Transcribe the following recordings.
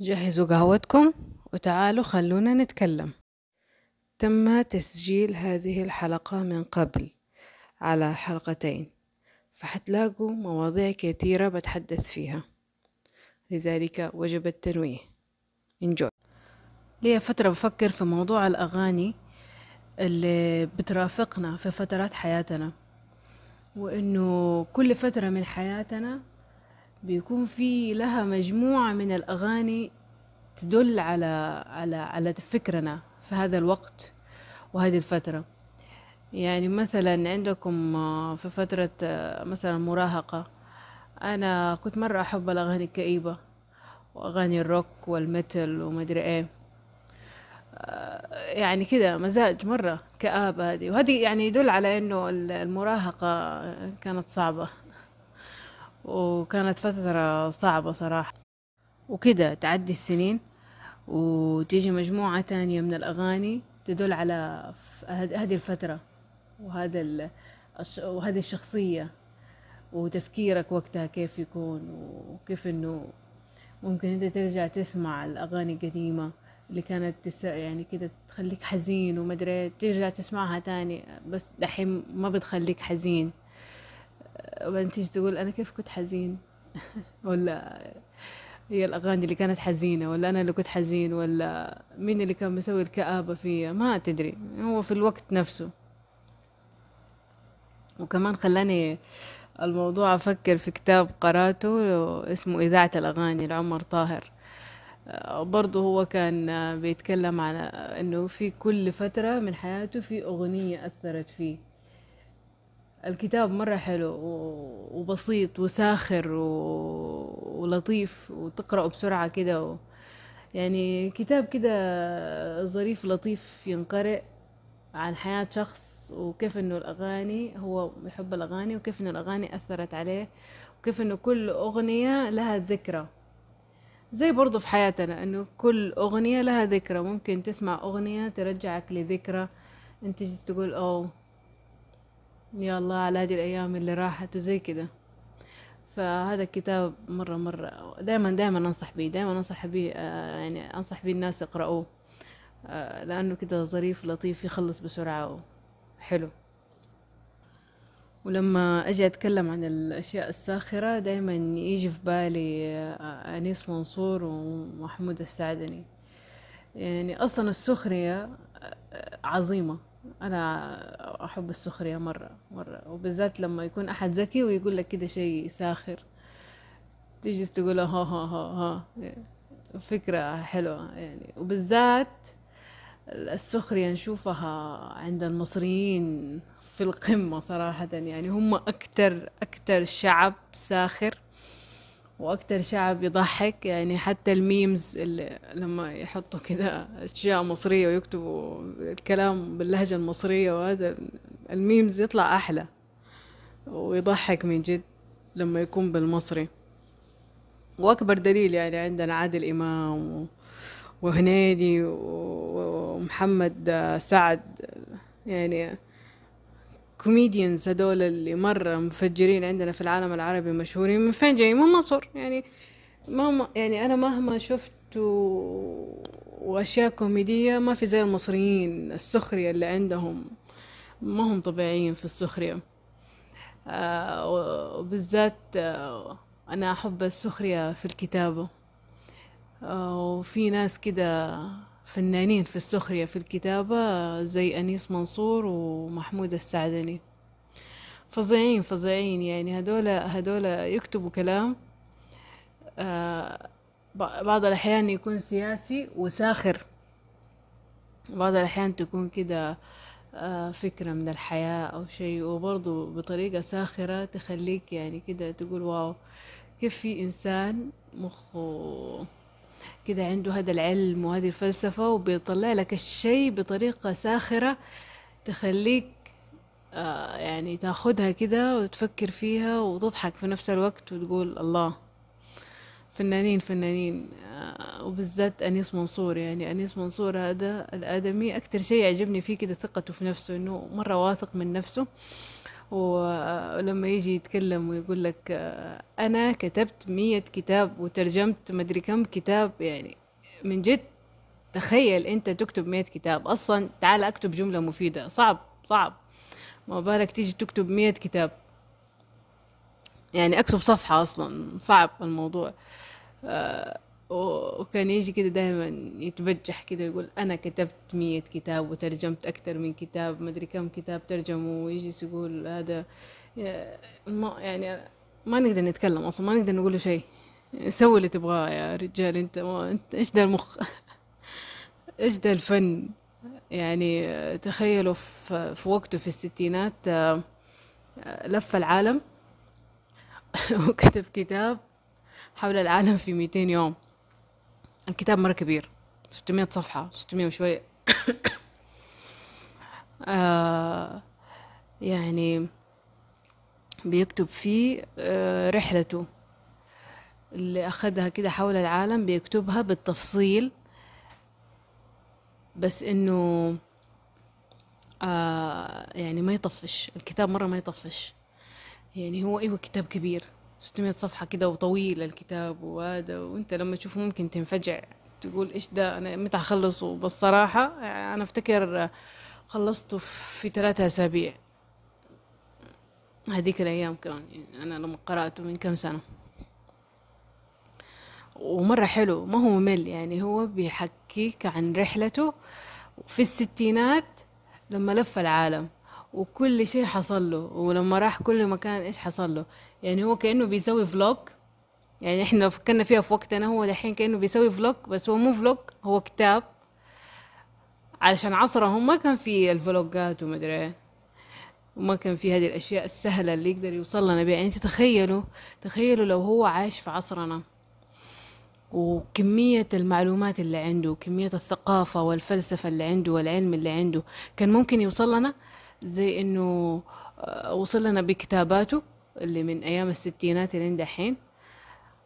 جهزوا قهوتكم وتعالوا خلونا نتكلم. تم تسجيل هذه الحلقة من قبل على حلقتين فحتلاقوا مواضيع كثيرة بتحدث فيها. لذلك وجب التنويه. انجوي لي فترة بفكر في موضوع الأغاني اللي بترافقنا في فترات حياتنا وإنه كل فترة من حياتنا بيكون في لها مجموعة من الأغاني تدل على على على فكرنا في هذا الوقت وهذه الفترة. يعني مثلا عندكم آه، في فترة آه، مثلا مراهقة أنا كنت مرة أحب الأغاني الكئيبة وأغاني الروك والميتال ومدري إيه. آه، يعني كده مزاج مرة كآبة هذه. وهذه يعني يدل على إنه المراهقة كانت صعبة. وكانت فترة صعبة صراحة. وكده تعدي السنين وتيجي مجموعة تانية من الأغاني تدل على هذه الفترة وهذا وهذه الشخصية وتفكيرك وقتها كيف يكون وكيف إنه ممكن أنت ترجع تسمع الأغاني القديمة اللي كانت تس... يعني كده تخليك حزين ومدري ترجع تسمعها تاني. بس دحين ما بتخليك حزين. وبعدين تيجي تقول أنا كيف كنت حزين؟ ولا هي الأغاني اللي كانت حزينة ولا أنا اللي كنت حزين ولا مين اللي كان مسوي الكآبة فيا؟ ما تدري هو في الوقت نفسه. وكمان خلاني الموضوع أفكر في كتاب قرأته اسمه إذاعة الأغاني لعمر طاهر. برضه هو كان بيتكلم عن إنه في كل فترة من حياته في أغنية أثرت فيه. الكتاب مرة حلو وبسيط وساخر ولطيف وتقرأه بسرعة كده و... يعني كتاب كده ظريف لطيف ينقرأ عن حياة شخص وكيف إنه الأغاني هو يحب الأغاني وكيف إنه الأغاني أثرت عليه وكيف إنه كل أغنية لها ذكرى. زي برضو في حياتنا إنه كل أغنية لها ذكرى. ممكن تسمع أغنية ترجعك لذكرى. أنت تقول أوه يا الله على هذه الأيام اللي راحت وزي كده. فهذا الكتاب مرة مرة دائما دائما أنصح بيه دائما أنصح بيه آه، يعني أنصح بيه الناس يقرأوه آه، لأنه كده ظريف لطيف يخلص بسرعة وحلو. ولما أجي أتكلم عن الأشياء الساخرة دايما يجي في بالي آه، أنيس منصور ومحمود السعدني. يعني أصلا السخرية عظيمة. أنا أحب السخرية مرة مرة. وبالذات لما يكون أحد ذكي ويقول لك كده شيء ساخر. تيجي تقول ها ها ها ها. فكرة حلوة يعني. وبالذات السخرية نشوفها عند المصريين في القمة صراحة يعني. هم أكتر أكتر شعب ساخر. وأكتر شعب يضحك يعني حتى ال memes اللي لما يحطوا كده أشياء مصرية ويكتبوا الكلام باللهجة المصرية وهذا الميمز يطلع أحلى ويضحك من جد لما يكون بالمصري. وأكبر دليل يعني عندنا عادل إمام وهنيدي ومحمد سعد يعني comedians هدول اللي مرة مفجرين عندنا في العالم العربي مشهورين من فين جايين؟ من مصر. يعني مهما يعني أنا مهما شفت وأشياء كوميدية ما في زي المصريين السخرية اللي عندهم. ما هم طبيعيين في السخرية. آه وبالذات آه أنا أحب السخرية في الكتابة. آه وفي ناس كده فنانين في السخرية في الكتابة زي أنيس منصور ومحمود السعدني. فظيعين فظيعين يعني. هدول هدول يكتبوا كلام آه بعض الأحيان يكون سياسي وساخر. بعض الأحيان تكون كده آه فكرة من الحياة أو شيء. وبرضه بطريقة ساخرة تخليك يعني كده تقول واو كيف في إنسان مخه كده عنده هذا العلم وهذه الفلسفة وبيطلع لك الشيء بطريقة ساخرة تخليك آه يعني تاخدها كده وتفكر فيها وتضحك في نفس الوقت وتقول الله فنانين فنانين آه وبالذات أنيس منصور. يعني أنيس منصور هذا الآدمي أكتر شيء يعجبني فيه كده ثقته في نفسه إنه مرة واثق من نفسه. ولما يجي يتكلم ويقول لك آه، أنا كتبت مية كتاب وترجمت مدري كم كتاب يعني من جد تخيل أنت تكتب مية كتاب. أصلا تعال أكتب جملة مفيدة. صعب صعب. ما بالك تيجي تكتب مية كتاب. يعني أكتب صفحة أصلا. صعب الموضوع. آه وكان يجي كده دائما يتبجح كده يقول أنا كتبت مية كتاب وترجمت أكثر من كتاب مدري كم كتاب ترجموا ويجي يقول هذا ما يعني ما نقدر نتكلم أصلا ما نقدر نقول له شيء. سوي اللي تبغاه يا رجال أنت ما أنت إيش ده المخ؟ إيش ده الفن؟ يعني تخيلوا في, في وقته في الستينات آه، لف العالم وكتب كتاب حول العالم في 200 يوم. الكتاب مرة كبير. 600 صفحة 600 وشوية. آه يعني بيكتب فيه آه رحلته. اللي أخذها كده حول العالم بيكتبها بالتفصيل. بس إنه آه يعني ما يطفش. الكتاب مرة ما يطفش. يعني هو أيوة كتاب كبير. 600 صفحة كده وطويل الكتاب وهذا وأنت لما تشوفه ممكن تنفجع. تقول إيش ده؟ أنا متى أخلصه؟ بالصراحة أنا أفتكر خلصته في ثلاثة أسابيع. هذيك الأيام كمان يعني أنا لما قرأته من كم سنة. ومرة حلو ما هو ممل يعني هو بيحكيك عن رحلته في الستينات لما لف العالم وكل شيء حصل له ولما راح كل مكان إيش حصل له. يعني هو كأنه بيسوي vlog يعني إحنا لو فكرنا فيها في وقتنا هو دحين كأنه بيسوي vlog بس هو مو vlog هو كتاب. علشان عصرهم ما كان في الفلوجات ومدري إيه. وما كان في هذه الأشياء السهلة اللي يقدر يوصل لنا بها يعني تخيلوا تخيلوا لو هو عايش في عصرنا. وكمية المعلومات اللي عنده وكمية الثقافة والفلسفة اللي عنده والعلم اللي عنده كان ممكن يوصل لنا؟ زي إنه آه، وصل لنا بكتاباته. اللي من أيام الستينات اللي دحين.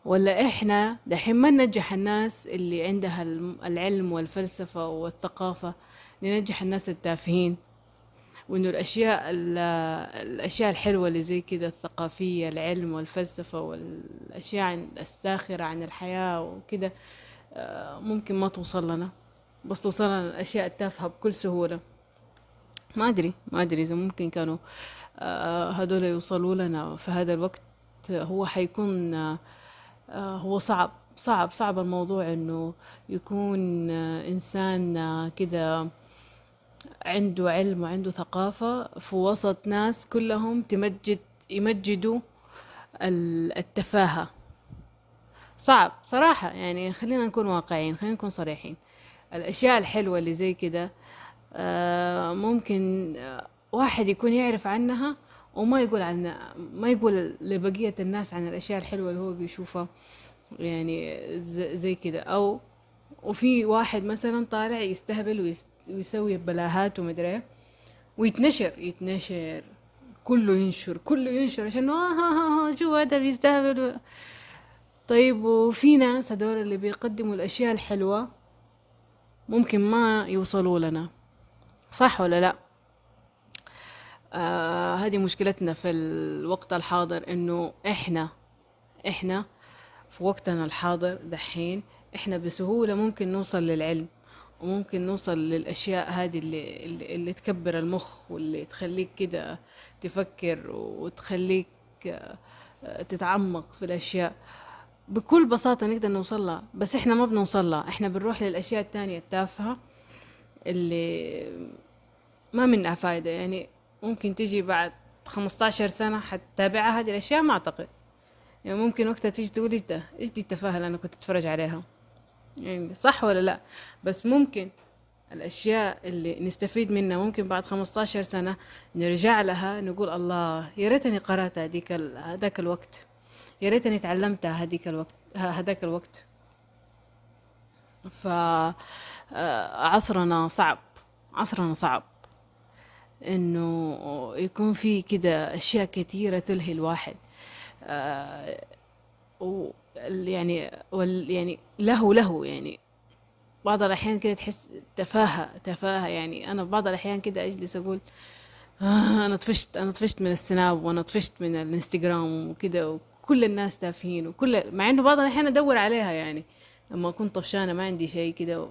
ولا إحنا دحين ما ننجح الناس اللي عندها العلم والفلسفة والثقافة ننجح الناس التافهين. وإنه الأشياء الأشياء الحلوة اللي زي كده الثقافية العلم والفلسفة والأشياء الساخرة عن الحياة وكده آه، ممكن ما توصل لنا. بس توصل لنا الأشياء التافهة بكل سهولة. ما أدري ما أدري إذا ممكن كانوا آه، هذول يوصلوا لنا في هذا الوقت هو حيكون آه، هو صعب صعب صعب الموضوع إنه يكون إنسان كده عنده علم وعنده ثقافة في وسط ناس كلهم تمجد يمجدوا التفاهة. صعب صراحة يعني خلينا نكون واقعيين خلينا نكون صريحين. الأشياء الحلوة اللي زي كده آه، ممكن واحد يكون يعرف عنها وما يقول عن ما يقول لبقية الناس عن الأشياء الحلوة اللي هو بيشوفها. يعني زي كده. أو وفي واحد مثلا طالع يستهبل ويسوي بلاهات ومدري إيه، ويتنشر يتنشر. كله ينشر كله ينشر عشان آه ها ها شو هذا بيستهبل؟ طيب وفي ناس هدول اللي بيقدموا الأشياء الحلوة ممكن ما يوصلوا لنا. صح ولا لا؟ آه هذه مشكلتنا في الوقت الحاضر إنه إحنا إحنا في وقتنا الحاضر دحين إحنا بسهولة ممكن نوصل للعلم وممكن نوصل للأشياء هذه اللي, اللي, اللي تكبر المخ واللي تخليك كده تفكر وتخليك آه، تتعمق في الأشياء. بكل بساطة نقدر نوصل لها بس إحنا ما بنوصل لها. إحنا بنروح للأشياء التانية التافهة اللي ما منها فايدة. يعني ممكن تيجي بعد خمسطعشر سنة حتتابعها هذه الأشياء ما أعتقد. يعني ممكن وقتها تيجي تقول إيش ده؟ إيش دي التفاهة اللي أنا كنت أتفرج عليها؟ يعني صح ولا لا؟ بس ممكن الأشياء اللي نستفيد منها ممكن بعد خمسطعشر سنة نرجع لها نقول الله يا ريتني قرأت هذيك هذاك الوقت. يا ريتني تعلمتها هذيك الوقت هذاك الوقت. ف آه، صعب عصرنا صعب. إنه يكون في كده أشياء كثيرة تلهي الواحد. آه يعني وال يعني له له يعني. بعض الأحيان كده تحس تفاهة تفاهة يعني. أنا بعض الأحيان كده أجلس أقول آه أنا طفشت أنا طفشت من السناب وأنا طفشت من الإنستغرام وكده وكل الناس تافهين وكل مع إنه بعض الأحيان أدور عليها يعني. لما أكون طفشانة ما عندي شيء كده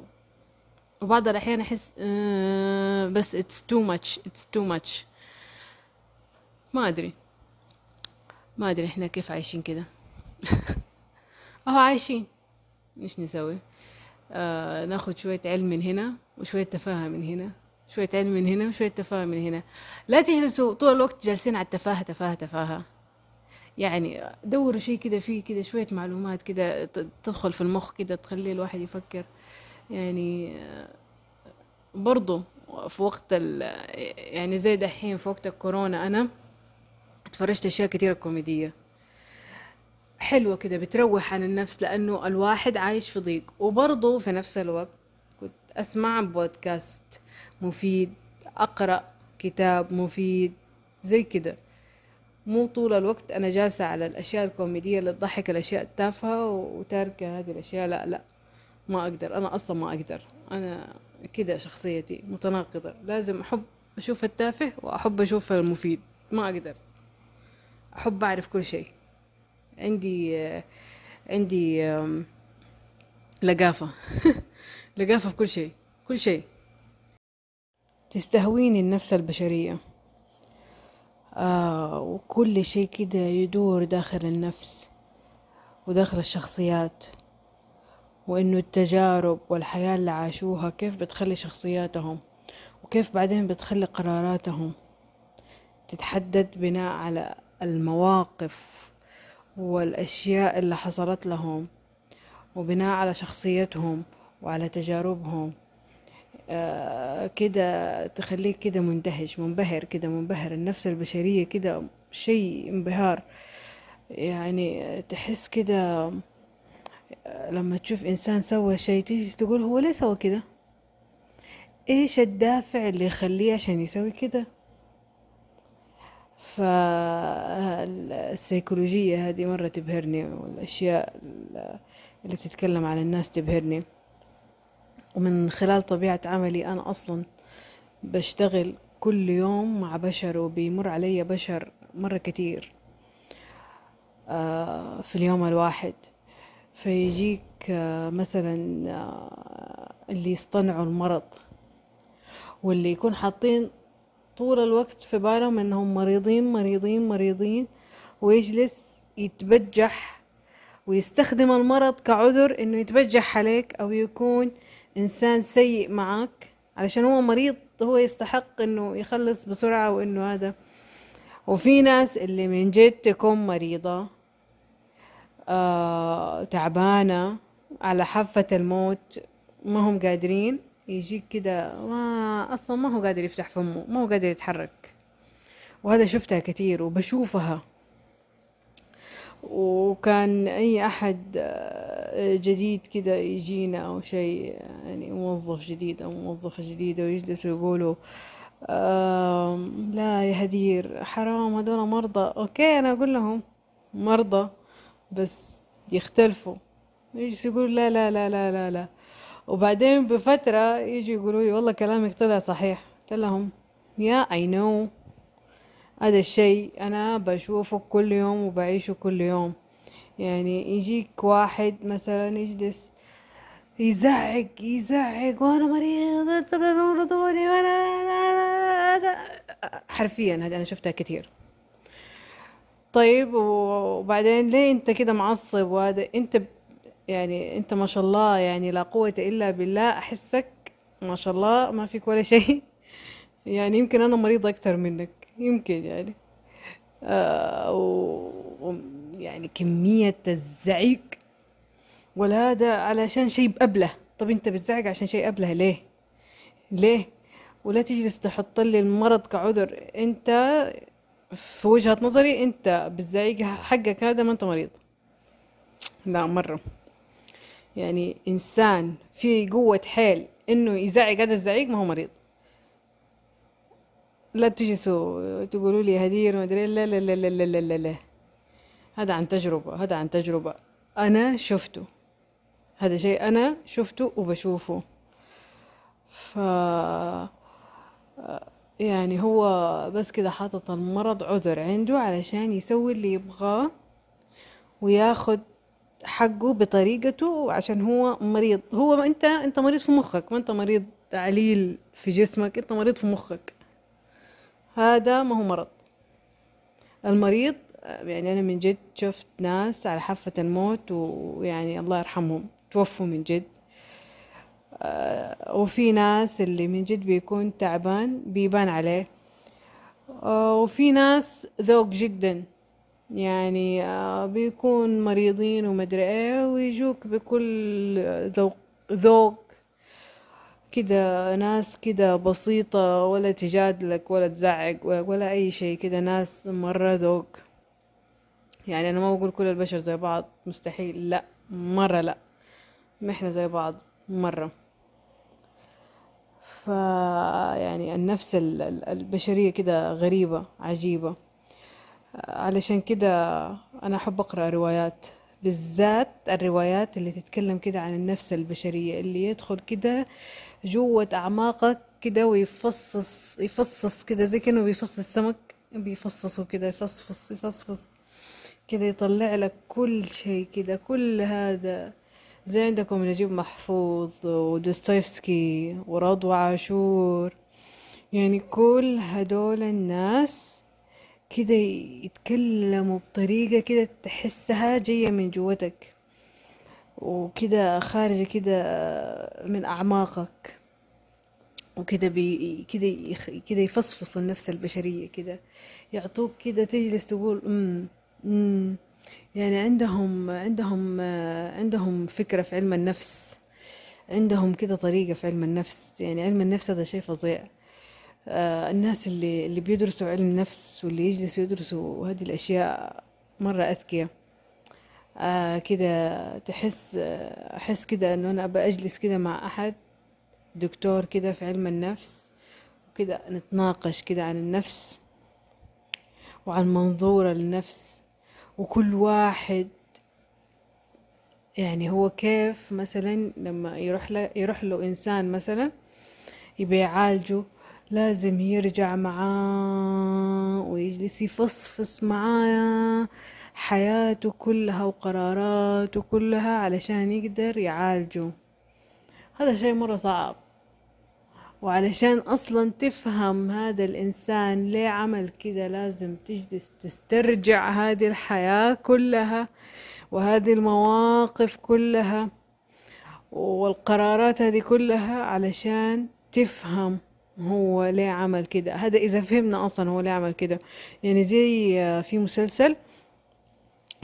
وبعض الأحيان أحس آه بس it's too much it's too much ما أدري. ما أدري إحنا كيف عايشين كده. أهو عايشين. إيش نسوي؟ آه ناخد شوية علم من هنا وشوية تفاهة من هنا شوية علم من هنا وشوية تفاهة من هنا. لا تجلسوا طول الوقت جالسين على التفاهة تفاهة تفاهة. يعني دوروا شيء كده فيه كده شوية معلومات كده تدخل في المخ كده تخلي الواحد يفكر. يعني برضو في وقت ال يعني زي دحين في وقت الكورونا أنا اتفرجت أشياء كتيرة كوميدية حلوة كده بتروح عن النفس لأنه الواحد عايش في ضيق. وبرضه في نفس الوقت كنت أسمع بودكاست مفيد أقرأ كتاب مفيد زي كده. مو طول الوقت أنا جالسة على الأشياء الكوميدية اللي تضحك الأشياء التافهة وتاركة هذه الأشياء لا لا. ما أقدر أنا أصلا ما أقدر. أنا كده شخصيتي متناقضة. لازم أحب أشوف التافه وأحب أشوف المفيد. ما أقدر. أحب أعرف كل شيء. عندي عندي لقافة. لقافة في كل شيء. كل شيء. تستهويني النفس البشرية. آه وكل شيء كده يدور داخل النفس وداخل الشخصيات. وإنه التجارب والحياة اللي عاشوها كيف بتخلي شخصياتهم وكيف بعدين بتخلي قراراتهم تتحدد بناء على المواقف والأشياء اللي حصلت لهم وبناء على شخصيتهم وعلى تجاربهم. آه كده تخليك كده مندهش منبهر كده منبهر. النفس البشرية كده شيء انبهار. يعني تحس كده لما تشوف إنسان سوى شيء تيجي تقول هو ليه سوى كده؟ إيش الدافع اللي يخليه عشان يسوي كده؟ فالسيكولوجية هذه مرة تبهرني والأشياء اللي بتتكلم عن الناس تبهرني. ومن خلال طبيعة عملي أنا أصلا بشتغل كل يوم مع بشر وبيمر علي بشر مرة كتير آه، في اليوم الواحد. فيجيك آه، مثلا آه، اللي يصطنعوا المرض واللي يكون حاطين طول الوقت في بالهم إنهم مريضين مريضين مريضين ويجلس يتبجح ويستخدم المرض كعذر إنه يتبجح عليك أو يكون إنسان سيء معك علشان هو مريض هو يستحق إنه يخلص بسرعة وإنه هذا. وفي ناس اللي من جد تكون مريضة آه تعبانة على حافة الموت ما هم قادرين. يجيك كده ما أصلا ما هو قادر يفتح فمه ما هو قادر يتحرك. وهذا شفتها كثير وبشوفها. وكان أي أحد آه، جديد كده يجينا أو شيء يعني موظف جديد أو موظفة جديدة ويجلسوا يقولوا لا يا هدير حرام هذول مرضى. أوكي أنا أقول لهم مرضى. بس يختلفوا. يجلسوا يقولوا لا لا لا لا لا لا. وبعدين بفترة يجي يقولوا لي والله كلامك طلع صحيح. قلت لهم يا اي نو هذا الشيء أنا بشوفه كل يوم وبعيشه كل يوم. يعني يجيك واحد مثلا يجلس يزعق يزعق وأنا مريض وأنا حرفيا هذا أنا شفتها كثير. طيب وبعدين ليه انت كده معصب؟ وهذا انت يعني انت ما شاء الله يعني لا قوة إلا بالله. أحسك ما شاء الله ما فيك ولا شيء. يعني يمكن أنا مريضة أكتر منك يمكن يعني. آه و يعني كمية الزعيق. ولا هذا علشان شيء بأبله طب أنت بتزعق عشان شيء أبله ليه؟ ليه؟ ولا تجلس تحط لي المرض كعذر. أنت في وجهة نظري انت بالزعيق حقك هذا ما انت مريض. لا مرة. يعني إنسان في قوة حيل إنه يزعق هذا الزعيق ما هو مريض. لا تجلسوا تقولوا لي هدير ما أدري لا لا لا لا لا لا لا. هذا عن تجربة هذا عن تجربة. أنا شفته. هذا شيء أنا شفته وبشوفه. ف يعني هو بس كده حاطط المرض عذر عنده علشان يسوي اللي يبغاه وياخد حقه بطريقته عشان هو مريض. هو انت انت مريض في مخك ما انت مريض عليل في جسمك انت مريض في مخك. هذا ما هو مرض. المريض يعني أنا من جد شفت ناس على حافة الموت ويعني الله يرحمهم توفوا من جد. وفي ناس اللي من جد بيكون تعبان بيبان عليه. آه، وفي ناس ذوق جدا. يعني آه، بيكون مريضين ومدري إيه ويجوك بكل ذوق ذوق كده ناس كده بسيطة ولا تجادلك ولا تزعق ولا أي شيء كده ناس مرة ذوق. يعني أنا ما بقول كل البشر زي بعض مستحيل لا مرة لا. ما إحنا زي بعض مرة. ف يعني النفس البشرية كده غريبة عجيبة. علشان كده أنا أحب أقرأ روايات بالذات الروايات اللي تتكلم كده عن النفس البشرية اللي يدخل كده جوة أعماقك كده ويفصص يفصص كده زي كأنه بيفصص السمك بيفصصه كده يفصفص يفصفص كده يطلع لك كل شيء كده كل هذا زي عندكم نجيب محفوظ ودوستويفسكي ورضوى عاشور يعني كل هدول الناس كده يتكلموا بطريقة كده تحسها جاية من جوتك وكده خارجة كده من أعماقك وكده بي كده. كده يفصفصوا النفس البشرية كده يعطوك كده تجلس تقول أمم أمم يعني عندهم عندهم عندهم فكرة في علم النفس عندهم كده طريقة في علم النفس. يعني علم النفس هذا شيء فظيع. آه الناس اللي اللي بيدرسوا علم النفس واللي يجلسوا يدرسوا هذه الأشياء مرة أذكياء. آه كده تحس أحس كده إنه أنا أبى أجلس كده مع أحد دكتور كده في علم النفس وكده نتناقش كده عن النفس وعن منظورة للنفس وكل واحد يعني هو كيف مثلا لما يروح له يروح له إنسان مثلا يبي يعالجه لازم يرجع معاه ويجلس يفصفص معاه حياته كلها وقراراته كلها علشان يقدر يعالجه. هذا شيء مرة صعب. وعلشان أصلا تفهم هذا الإنسان ليه عمل كده لازم تجلس تسترجع هذه الحياة كلها وهذه المواقف كلها والقرارات هذه كلها علشان تفهم هو ليه عمل كده. هذا إذا فهمنا أصلا هو ليه عمل كده. يعني زي في مسلسل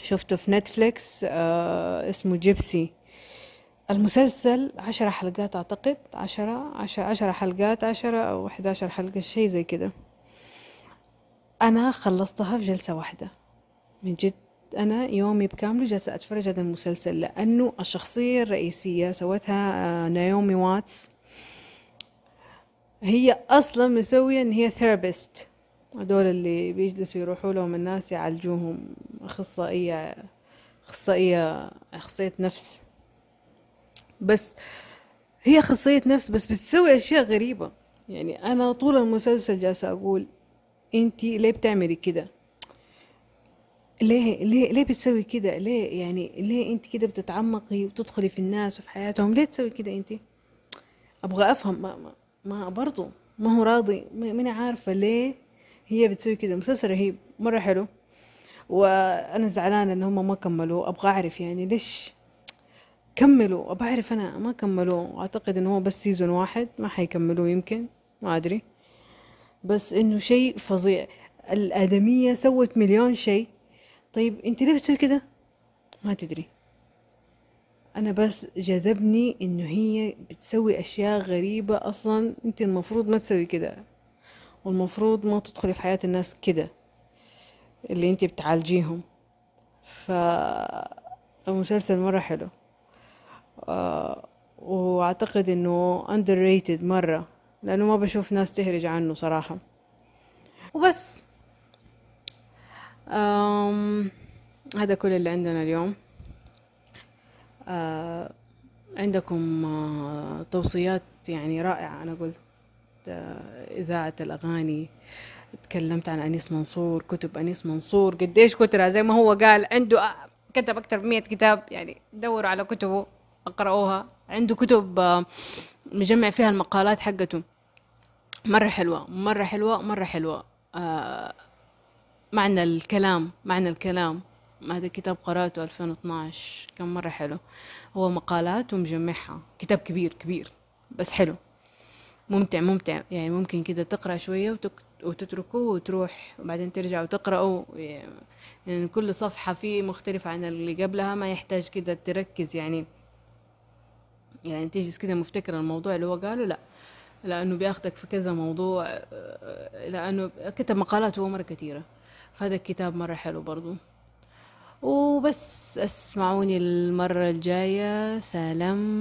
شفته في نتفليكس آه اسمه جيبسي. المسلسل عشرة حلقات أعتقد عشرة عشرة, عشرة حلقات عشرة أو أحد عشر حلقة شي زي كده. أنا خلصتها في جلسة واحدة. من جد أنا يومي بكامله جالسة أتفرج على المسلسل لأنه الشخصية الرئيسية سوتها آه، نايومي واتس. هي أصلا مسوية إن هي therapist هدول اللي بيجلسوا يروحوا لهم الناس يعالجوهم أخصائية أخصائية أخصائية نفس. بس هي خاصية نفس بس بتسوي أشياء غريبة. يعني أنا طول المسلسل جالسة أقول أنتي ليه بتعملي كده؟ ليه ليه ليه بتسوي كده؟ ليه يعني ليه انت كده بتتعمقي وتدخلي في الناس وفي حياتهم؟ ليه تسوي كده انت؟ أبغى أفهم ما ما, ما برضو ما هو راضي ماني عارفة ليه هي بتسوي كده. مسلسل رهيب مرة حلو. وأنا زعلانة إن هم ما كملوا أبغى أعرف يعني ليش كملوا. بعرف أنا ما كملوا. أعتقد إنه هو بس سيزون واحد ما حيكملوه يمكن ما أدري. بس إنه شيء فظيع. الآدمية سوت مليون شيء. طيب أنت ليه بتسوي كده؟ ما تدري. أنا بس جذبني إنه هي بتسوي أشياء غريبة أصلا. أنت المفروض ما تسوي كده. والمفروض ما تدخلي في حياة الناس كده اللي أنت بتعالجيهم. فالمسلسل مرة حلو. آه، وأعتقد إنه underrated مرة لأنه ما بشوف ناس تهرج عنه صراحة. وبس. أم هذا كل اللي عندنا اليوم. أه عندكم أه توصيات يعني رائعة أنا قلت آه، إذاعة الأغاني. تكلمت عن أنيس منصور كتب أنيس منصور. قديش كترة؟ زي ما هو قال عنده آه، كتب أكثر من 100 كتاب يعني دوروا على كتبه. أقرأوها. عنده كتب آه، مجمع فيها المقالات حقته. مرة حلوة مرة حلوة مرة حلوة. آه معنى الكلام معنى الكلام. هذا الكتاب قرأته 2012 كان مرة حلو. هو مقالات ومجمعها. كتاب كبير كبير. بس حلو. ممتع ممتع. يعني ممكن كده تقرأ شوية وتك... وتتركه وتروح وبعدين ترجع وتقرأه. يعني كل صفحة فيه مختلفة عن اللي قبلها. ما يحتاج كده تركز يعني. يعني تيجي كده مفتكر الموضوع اللي هو قاله لا. لأنه بياخدك في كذا موضوع آه، لأنه كتب مقالات هو مرة كثيرة فهذا الكتاب مرة حلو برضو. وبس أسمعوني المرة الجاية. سلام.